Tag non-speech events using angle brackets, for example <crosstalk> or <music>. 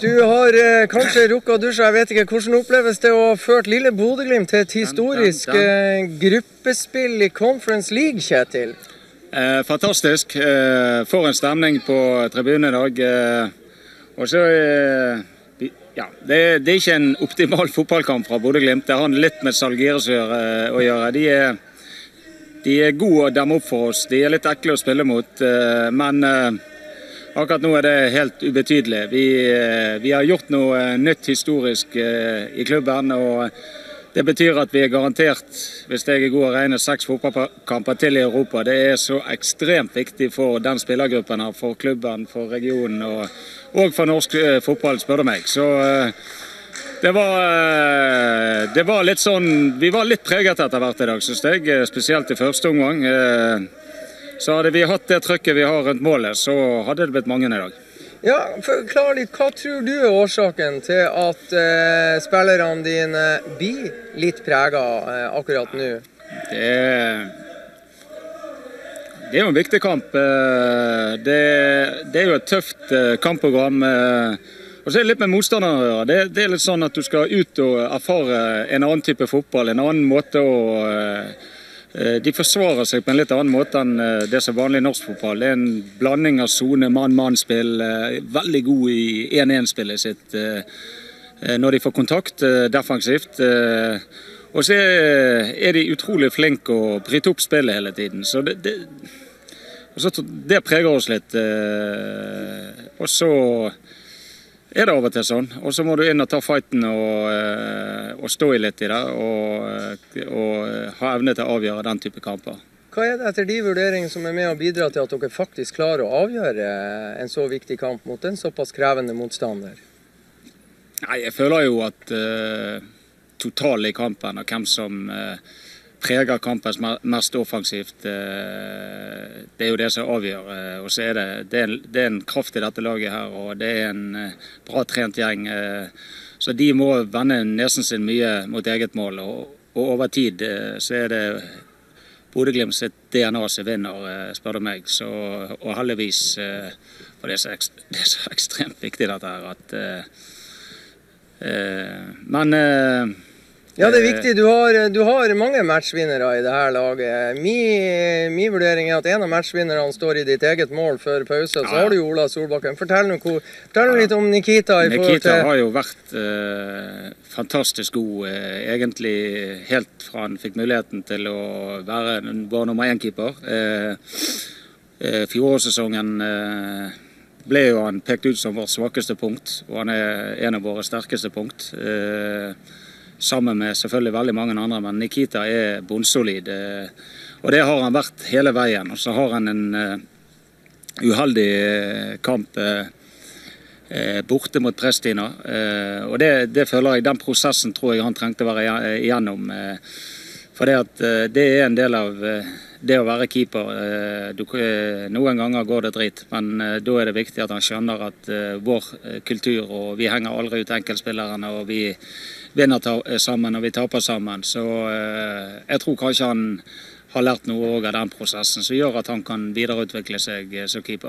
Du har eh, kanskje rukket å dusje. Jeg vet ikke hvordan oppleves det å ha ført lille Bodø-Glimt til et historisk eh, gruppespill i Conference League, Kjetil? Eh, fantastisk. Eh, for en stemning på tribunen i dag. Eh, og så eh, ja, det, det er ikke en optimal <laughs> fotballkamp fra Bodø-Glimt. Det har litt med Salgires å gjøre. De, er, de er gode å demme opp for oss. De er litt ekle å spille mot. men akkurat nå er det helt ubetydelig. Vi, eh, vi har gjort noe eh, nytt historisk eh, i klubben. og det betyr at vi er garantert, hvis jeg er god å regne, seks fotballkamper til i Europa. Det er så ekstremt viktig for den spillergruppen her, for klubben, for regionen og, og for norsk fotball, spør du meg. Så det var, det var litt sånn Vi var litt preget etter hvert i dag, syns jeg. Spesielt i første omgang. Så hadde vi hatt det trøkket vi har rundt målet, så hadde det blitt mange i dag. Ja, Forklar litt. Hva tror du er årsaken til at eh, spillerne dine blir litt prega eh, akkurat nå? Det er, det er jo en viktig kamp. Eh, Det, det er jo et tøft eh, kampprogram. eh, Og så er det litt med motstanderen å gjøre. Det, det er litt sånn at du skal ut og erfare en annen type fotball, en annen måte å De forsvarer seg på en litt annen måte enn eh, det som er vanlig norsk fotball. Det er en blanding av sone, mann-mann-spill. eh, Veldig god i 1-1-spillet sitt eh, eh, når de får kontakt eh, defensivt. eh, Og så er de utrolig flinke å bryte opp spillet hele tiden. Så det, det, så, det preger oss litt. eh, Og så er det av og til sånn. Og så må du inn og ta fighten og, eh, og stå i litt i det. Og, eh, og ha evne til å avgjøre den type kamper. Hva er det etter de vurderingene som er med å bidra til at dere faktisk klarer å avgjøre en så viktig kamp mot en såpass krevende motstander? Nei, jeg føler jo at uh, totalen i kampen og hvem som eh, preger kampen mest offensivt, eh, det er jo det som avgjør. eh, og så er det, det, er, en kraft i dette laget her, og det er en eh, bra trent gjeng. så de må vende nesen sin mye mot eget mål. Og, over tid så er det Bodø-Glimt sitt DNA som vinner, spør du meg. Så, og heldigvis, for det er, så, <laughs> det er så ekstremt viktig dette her at Men Ja, det er viktig. Du har, du har mange matchvinnere i det her laget. Min, min vurdering er at en av matchvinnerne står i ditt eget mål før pause. Så Ja. har du jo Ola Solbakken. Fortell nå fortell nå litt om Nikita. i Nikita til... har jo vært eh, fantastisk god, eh, egentlig helt fra han fikk muligheten til å være vår nummer én-keeper. Eh, eh, Fjorårssesongen eh, ble jo han pekt ut som vårt svakeste punkt, og han er en av våre sterkeste punkt. Eh, sammen med selvfølgelig veldig mange andre, men Nikita er bunnsolid. Eh, og det har han vært hele veien. Og så har han en eh, uheldig eh, kamp. Borte mot Prestina. Og det, det føler jeg, Den prosessen tror jeg han trengte å være igjennom. For eh, det er en del av eh, det å være keeper. Eh, noen ganger går det drit, men da er det viktig at han skjønner at vår kultur og Vi henger aldri ut enkeltspillerne, og vi vinner sammen og vi taper sammen. Så jeg tror kanskje han har lært noe av den prosessen som gjør at han kan videreutvikle seg som keeper.